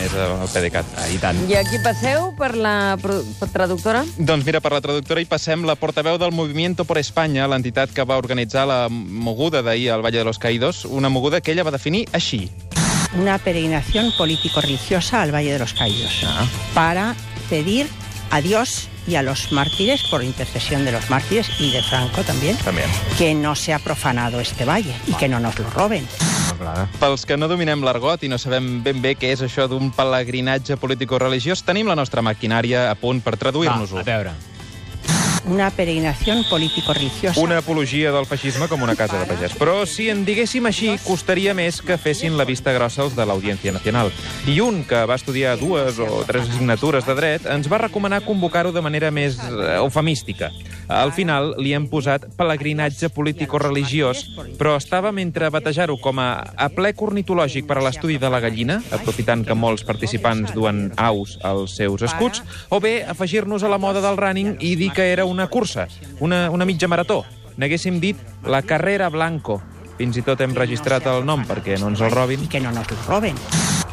més al PDeCAT. Ah, I tant. I aquí passeu per la traductora? Doncs mira, per la traductora hi passem la portaveu del Movimiento por España, l'entitat que va organitzar la moguda d'ahir al Valle de los Caídos, una moguda que ella va definir així. una peregrinación político-religiosa al Valle de los Caídos para pedir a Dios y a los mártires, por intercesión de los mártires y de Franco también, També. que no sea profanado este valle y que no nos lo roben. Clar. Pels que no dominem l'argot i no sabem ben bé què és això d'un pelegrinatge político-religiós, tenim la nostra maquinària a punt per Va, traduir-nos-ho. a veure. Una peregrinación político-religiosa. Una apologia del feixisme com una casa de pagès. Però si en diguéssim així, costaria més que fessin la vista grossa els de l'Audiència Nacional. I un que va estudiar dues o tres assignatures de dret ens va recomanar convocar-ho de manera més eh, eufemística. Al final li hem posat pelegrinatge político-religiós, però estàvem entre batejar-ho com a, a ple cornitològic per a l'estudi de la gallina, aprofitant que molts participants duen aus als seus escuts, o bé afegir-nos a la moda del running i dir que era una cursa, una, una mitja marató. N'haguéssim dit la Carrera Blanco. Fins i tot hem registrat el nom perquè no ens el robin. Y que no nos lo roben.